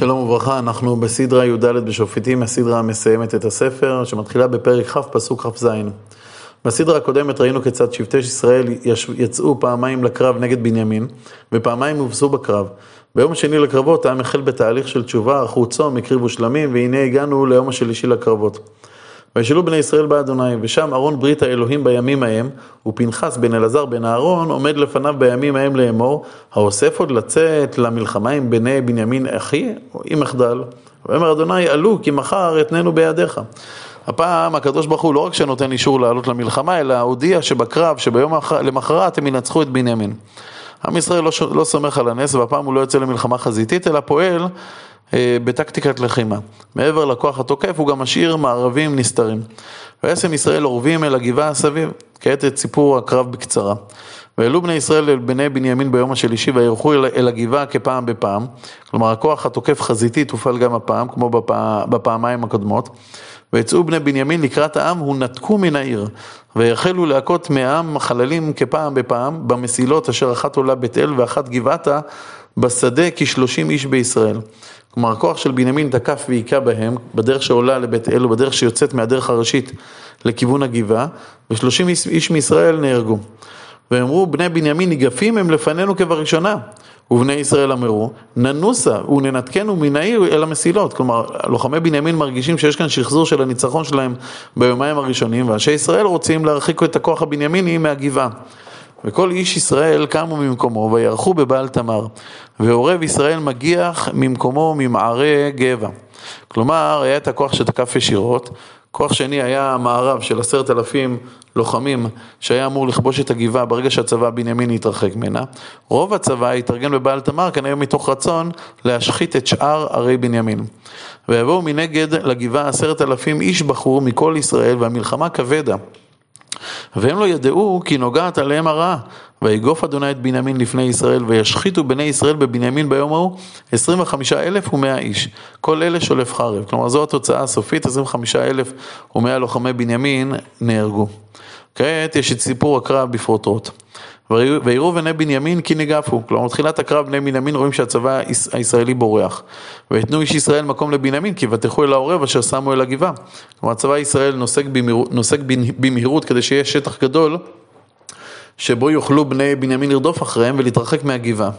שלום וברכה, אנחנו בסדרה י"ד בשופטים, הסדרה המסיימת את הספר, שמתחילה בפרק כ', פסוק כ"ז. בסדרה הקודמת ראינו כיצד שבטי ישראל יצאו פעמיים לקרב נגד בנימין, ופעמיים הובסו בקרב. ביום השני לקרבות העם החל בתהליך של תשובה, ערכו צום, הקריבו שלמים, והנה הגענו ליום השלישי לקרבות. וישאלו בני ישראל באדוני, ושם ארון ברית האלוהים בימים ההם, ופנחס בן אלעזר בן אהרון עומד לפניו בימים ההם לאמור, האוסף עוד לצאת למלחמה עם בני בנימין אחי, או אם אחדל. ואומר אדוני, עלו כי מחר אתננו בידיך. הפעם הקדוש ברוך הוא לא רק שנותן אישור לעלות למלחמה, אלא הודיע שבקרב, שביום למחרת הם ינצחו את בנימין. עם ישראל לא, לא סומך על הנס, והפעם הוא לא יוצא למלחמה חזיתית, אלא פועל בטקטיקת לחימה. מעבר לכוח התוקף הוא גם משאיר מערבים נסתרים. וישם ישראל אורבים אל הגבעה סביב, כעת את סיפור הקרב בקצרה. והעלו בני ישראל אל בני בנימין ביום השלישי וירחו אל, אל הגבעה כפעם בפעם. כלומר הכוח התוקף חזיתית הופעל גם הפעם, כמו בפע, בפעמיים הקודמות. ויצאו בני בנימין לקראת העם ונתקו מן העיר. ויחלו להכות מהעם חללים כפעם בפעם במסילות אשר אחת עולה בית אל ואחת גבעתה בשדה כשלושים איש בישראל. כלומר, הכוח של בנימין תקף והיכה בהם, בדרך שעולה לבית אל ובדרך שיוצאת מהדרך הראשית לכיוון הגבעה, ושלושים איש מישראל נהרגו. ואמרו, בני בנימין ניגפים הם לפנינו כבראשונה. ובני ישראל אמרו, ננוסה וננתקנו מן העיר אל המסילות. כלומר, לוחמי בנימין מרגישים שיש כאן שחזור של הניצחון שלהם ביומיים הראשונים, ואנשי ישראל רוצים להרחיק את הכוח הבנימיני מהגבעה. וכל איש ישראל קמו ממקומו ויערכו בבעל תמר, ועורב ישראל מגיח ממקומו ממערי גבע. כלומר, היה את הכוח שתקף ישירות, כוח שני היה המערב של עשרת אלפים לוחמים שהיה אמור לכבוש את הגבעה ברגע שהצבא הבנימיני יתרחק ממנה. רוב הצבא התארגן בבעל תמר כנראה מתוך רצון להשחית את שאר ערי בנימין. ויבואו מנגד לגבעה עשרת אלפים איש בחור מכל ישראל והמלחמה כבדה. והם לא ידעו כי נוגעת עליהם הרעה. ויגוף אדוני את בנימין לפני ישראל, וישחיתו בני ישראל בבנימין ביום ההוא 25 אלף ומאה איש. כל אלה שולף חרב. כלומר זו התוצאה הסופית, 25 אלף ומאה לוחמי בנימין נהרגו. כעת יש את סיפור הקרב בפרוטרוט. ויראו בני בנימין כי ניגפו, כלומר בתחילת הקרב בני בנימין רואים שהצבא הישראלי בורח. ויתנו איש ישראל מקום לבנימין כי יבטחו אל העורב אשר שמו אל הגבעה. כלומר הצבא הישראל נוסק במהירות, נוסק במהירות כדי שיהיה שטח גדול שבו יוכלו בני בנימין לרדוף אחריהם ולהתרחק מהגבעה.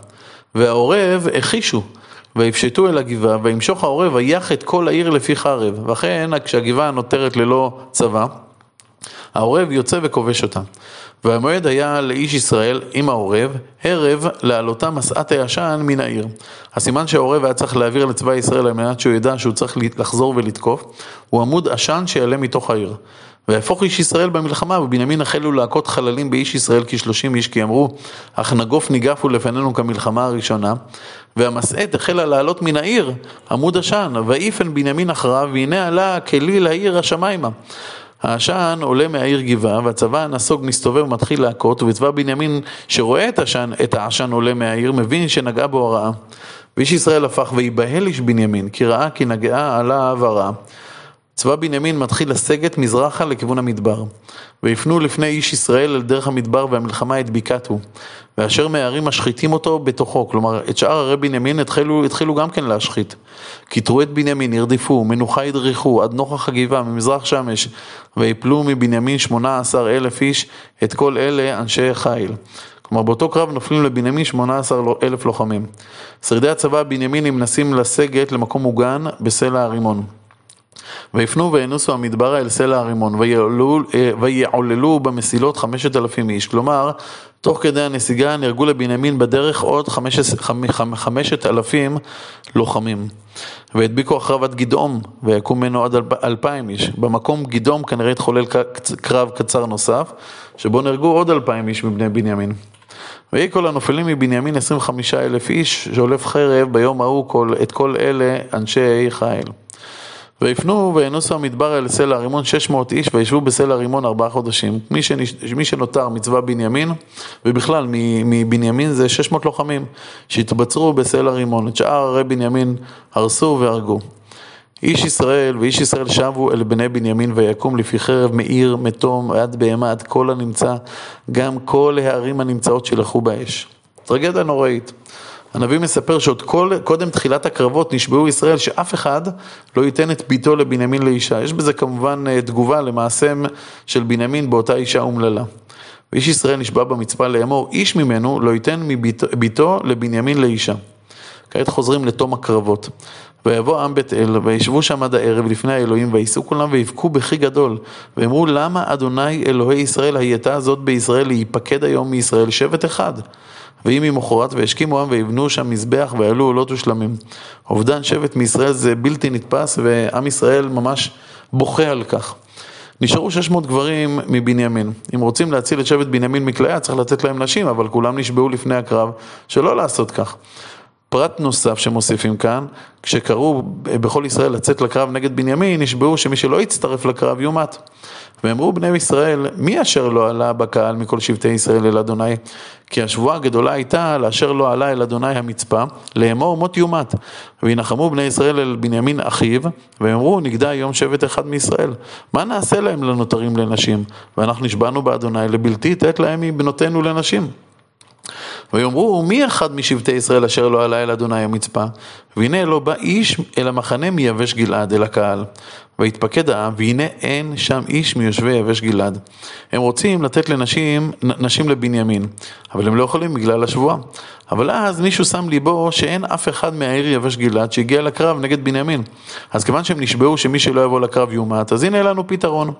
והעורב הכישו. ויפשטו אל הגבעה, וימשוך העורב ויח את כל העיר לפי חרב. ואכן, כשהגבעה נותרת ללא צבא, העורב יוצא וכובש אותה. והמועד היה לאיש ישראל עם העורב, ערב לעלותה מסעת הישן מן העיר. הסימן שהעורב היה צריך להעביר לצבא ישראל על מנת שהוא ידע שהוא צריך לחזור ולתקוף, הוא עמוד עשן שיעלה מתוך העיר. ויהפוך איש ישראל במלחמה, ובנימין החלו להכות חללים באיש ישראל כשלושים איש, כי אמרו, אך נגוף ניגפו לפנינו כמלחמה הראשונה. והמסעת החלה לעלות מן העיר, עמוד עשן, ויפן בנימין אחריו, והנה עלה כליל העיר השמיימה. העשן עולה מהעיר גבעה, והצבא הנסוג מסתובב ומתחיל להכות, וצבא בנימין שרואה את, השן, את העשן עולה מהעיר, מבין שנגעה בו הרעה. ואיש ישראל הפך ויבהל איש בנימין, כי ראה כי נגעה עליו הרעה. צבא בנימין מתחיל לסגת מזרחה לכיוון המדבר. ויפנו לפני איש ישראל אל דרך המדבר והמלחמה בקעתו. ואשר מהערים משחיתים אותו בתוכו, כלומר את שאר ערי בנימין התחילו, התחילו גם כן להשחית. כיתרו את בנימין, ירדפו, מנוחה ידריכו, עד נוכח הגבעה, ממזרח שמש, ויפלו מבנימין שמונה עשר אלף איש, את כל אלה אנשי חיל. כלומר באותו קרב נופלים לבנימין שמונה עשר אלף לוחמים. שרידי הצבא הבנימיני מנסים לסגת למקום מוגן בסלע הרימון. ויפנו וינוסו המדברה אל סלע הרימון, ויעוללו במסילות חמשת אלפים איש. כלומר, תוך כדי הנסיגה נהרגו לבנימין בדרך עוד חמשת אלפים לוחמים. והדביקו אחריו עד גדעום, ויקום ממנו עד אלפיים איש. במקום גדעום כנראה התחולל קרב קצר נוסף, שבו נהרגו עוד אלפיים איש מבני בנימין. ויהי כל הנופלים מבנימין עשרים וחמישה אלף איש, שהולף חרב ביום ההוא כל, את כל אלה אנשי חיל. ויפנו וינוסו המדבר אל סלע הרימון שש מאות איש וישבו בסלע הרימון ארבעה חודשים. מי, שנש... מי שנותר מצבא בנימין, ובכלל מבנימין זה שש מאות לוחמים שהתבצרו בסלע הרימון. את שאר ערי בנימין הרסו והרגו. איש ישראל ואיש ישראל שבו אל בני בנימין ויקום לפי חרב מאיר, מתום, עד בהמה, עד כל הנמצא, גם כל הערים הנמצאות שלחו באש. טרגדיה נוראית. הנביא מספר שעוד כל, קודם תחילת הקרבות נשבעו ישראל שאף אחד לא ייתן את ביתו לבנימין לאישה. יש בזה כמובן אה, תגובה למעשיהם של בנימין באותה אישה אומללה. ואיש ישראל נשבע במצפה לאמור, איש ממנו לא ייתן מביתו לבנימין לאישה. כעת חוזרים לתום הקרבות. ויבוא עם בית אל, וישבו שם עד הערב לפני האלוהים, וייסעו כולם ויבכו בכי גדול. ואמרו, למה אדוני אלוהי ישראל הייתה זאת בישראל להיפקד היום מישראל שבט אחד? ויהי ממחרת והשכימו עם ויבנו שם מזבח ויעלו עולות ושלמים. אובדן שבט מישראל זה בלתי נתפס ועם ישראל ממש בוכה על כך. נשארו 600 גברים מבנימין. אם רוצים להציל את שבט בנימין מכליה צריך לתת להם נשים, אבל כולם נשבעו לפני הקרב שלא לעשות כך. פרט נוסף שמוסיפים כאן, כשקראו בכל ישראל לצאת לקרב נגד בנימין, נשבעו שמי שלא יצטרף לקרב יומת. ואמרו בני ישראל, מי אשר לא עלה בקהל מכל שבטי ישראל אל אדוני? כי השבועה הגדולה הייתה לאשר לא עלה אל אדוני המצפה, לאמור מות יומת. וינחמו בני ישראל אל בנימין אחיו, ואמרו נגדע היום שבט אחד מישראל. מה נעשה להם לנותרים לנשים? ואנחנו נשבענו באדוני לבלתי תת להם מבנותינו לנשים. ויאמרו, מי אחד משבטי ישראל אשר לא עלה אל אדוני המצפה? והנה לא בא איש אל המחנה מיבש גלעד, אל הקהל. ויתפקד העם, והנה אין שם איש מיושבי יבש גלעד. הם רוצים לתת לנשים, נשים לבנימין, אבל הם לא יכולים בגלל השבועה. אבל אז מישהו שם ליבו שאין אף אחד מהעיר יבש גלעד שהגיע לקרב נגד בנימין. אז כיוון שהם נשבעו שמי שלא יבוא לקרב יומת, אז הנה לנו פתרון.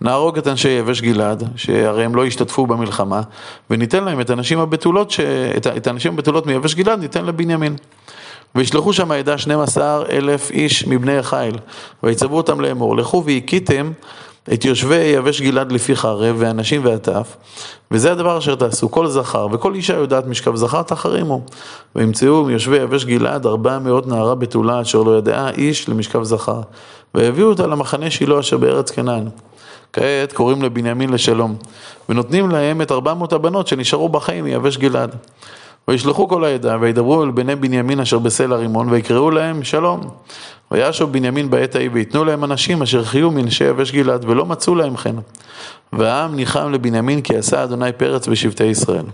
נהרוג את אנשי יבש גלעד, שהרי הם לא השתתפו במלחמה, וניתן להם את הנשים הבתולות, ש... את הנשים הבתולות מיבש גלעד ניתן לבנימין. וישלחו שם העדה 12 אלף איש מבני החיל, ויצוו אותם לאמור, לכו והכיתם את יושבי יבש גלעד לפי חרב, ואנשים והטף, וזה הדבר אשר תעשו, כל זכר, וכל אישה יודעת משכב זכר תחרימו. וימצאו מיושבי יבש גלעד ארבע מאות נערה בתולה, אשר לא ידעה איש למשכב זכר, והביאו אותה למחנה שילה אשר בארץ כנען. כעת קוראים לבנימין לשלום, ונותנים להם את ארבע מאות הבנות שנשארו בחיים מיבש גלעד. וישלחו כל העדה, וידברו אל בני בנימין אשר בסלע רימון, ויקראו להם שלום. וישוב בנימין בעת ההיא, ויתנו להם אנשים אשר חיו מנשי יבש גלעד, ולא מצאו להם חן. והעם ניחם לבנימין, כי עשה אדוני פרץ בשבטי ישראל.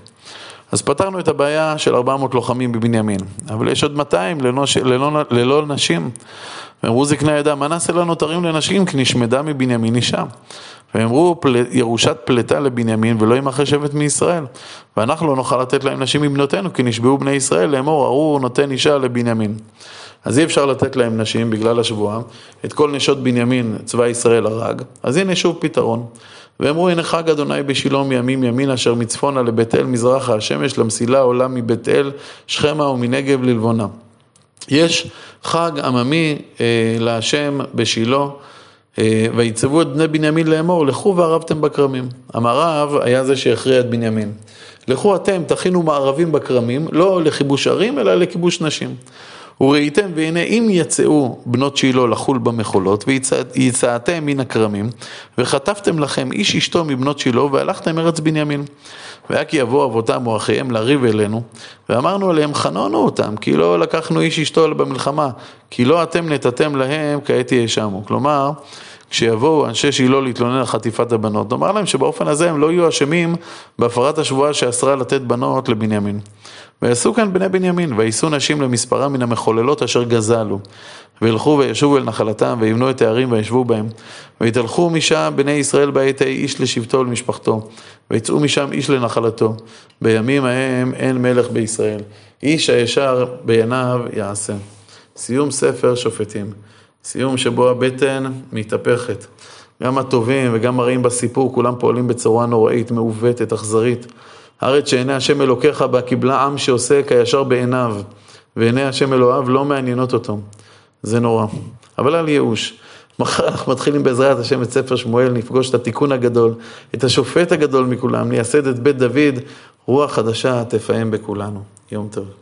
אז פתרנו את הבעיה של 400 לוחמים בבנימין, אבל יש עוד 200 לנוש, ללא, ללא נשים. ואמרו זקני העדה, מה נעשה לנותרים לנשים, כי נשמדה מבנימין אישה. ואמרו ירושת פלטה לבנימין ולא ימחה שבט מישראל. ואנחנו לא נוכל לתת להם נשים מבנותינו, כי נשבעו בני ישראל לאמור, ארור נותן אישה לבנימין. אז אי אפשר לתת להם נשים בגלל השבועה, את כל נשות בנימין צבא ישראל הרג, אז הנה שוב פתרון. ואמרו הנה חג אדוני בשילה מימים ימין אשר מצפונה לבית אל מזרחה השמש למסילה עולה מבית אל שכמה ומנגב ללבונה. יש חג עממי אה, להשם בשילה אה, ויצוו את בני בנימין לאמור, לכו וערבתם בכרמים. המערב היה זה שהכריע את בנימין. לכו אתם, תכינו מערבים בכרמים, לא לכיבוש ערים, אלא לכיבוש נשים. וראיתם, והנה אם יצאו בנות שילה לחול במחולות, ויצאתם מן הכרמים, וחטפתם לכם איש אשתו מבנות שילה, והלכתם ארץ בנימין. והיה כי יבואו אבותם או אחיהם לריב אלינו, ואמרנו עליהם חנונו אותם, כי לא לקחנו איש אשתו במלחמה, כי לא אתם נתתם להם, כעת יאשמו. כלומר, כשיבואו אנשי שילה להתלונן על חטיפת הבנות, נאמר להם שבאופן הזה הם לא יהיו אשמים בהפרת השבועה שאסרה לתת בנות לבנימין. ויעשו כאן בני בנימין, ויישאו נשים למספרם מן המחוללות אשר גזלו. וילכו וישובו אל נחלתם, ויבנו את הערים וישבו בהם. ויתהלכו משם בני ישראל בעת ההיא איש לשבטו ולמשפחתו. ויצאו משם איש לנחלתו. בימים ההם אין מלך בישראל. איש הישר בעיניו יעשה. סיום ספר שופטים. סיום שבו הבטן מתהפכת. גם הטובים וגם הרעים בסיפור, כולם פועלים בצורה נוראית, מעוותת, אכזרית. הארץ שעיני השם אלוקיך בה קיבלה עם שעושה כישר בעיניו, ועיני השם אלוהיו לא מעניינות אותו. זה נורא. אבל אל ייאוש. מחר אנחנו מתחילים בעזרת השם את ספר שמואל, נפגוש את התיקון הגדול, את השופט הגדול מכולם, נייסד את בית דוד, רוח חדשה תפעם בכולנו. יום טוב.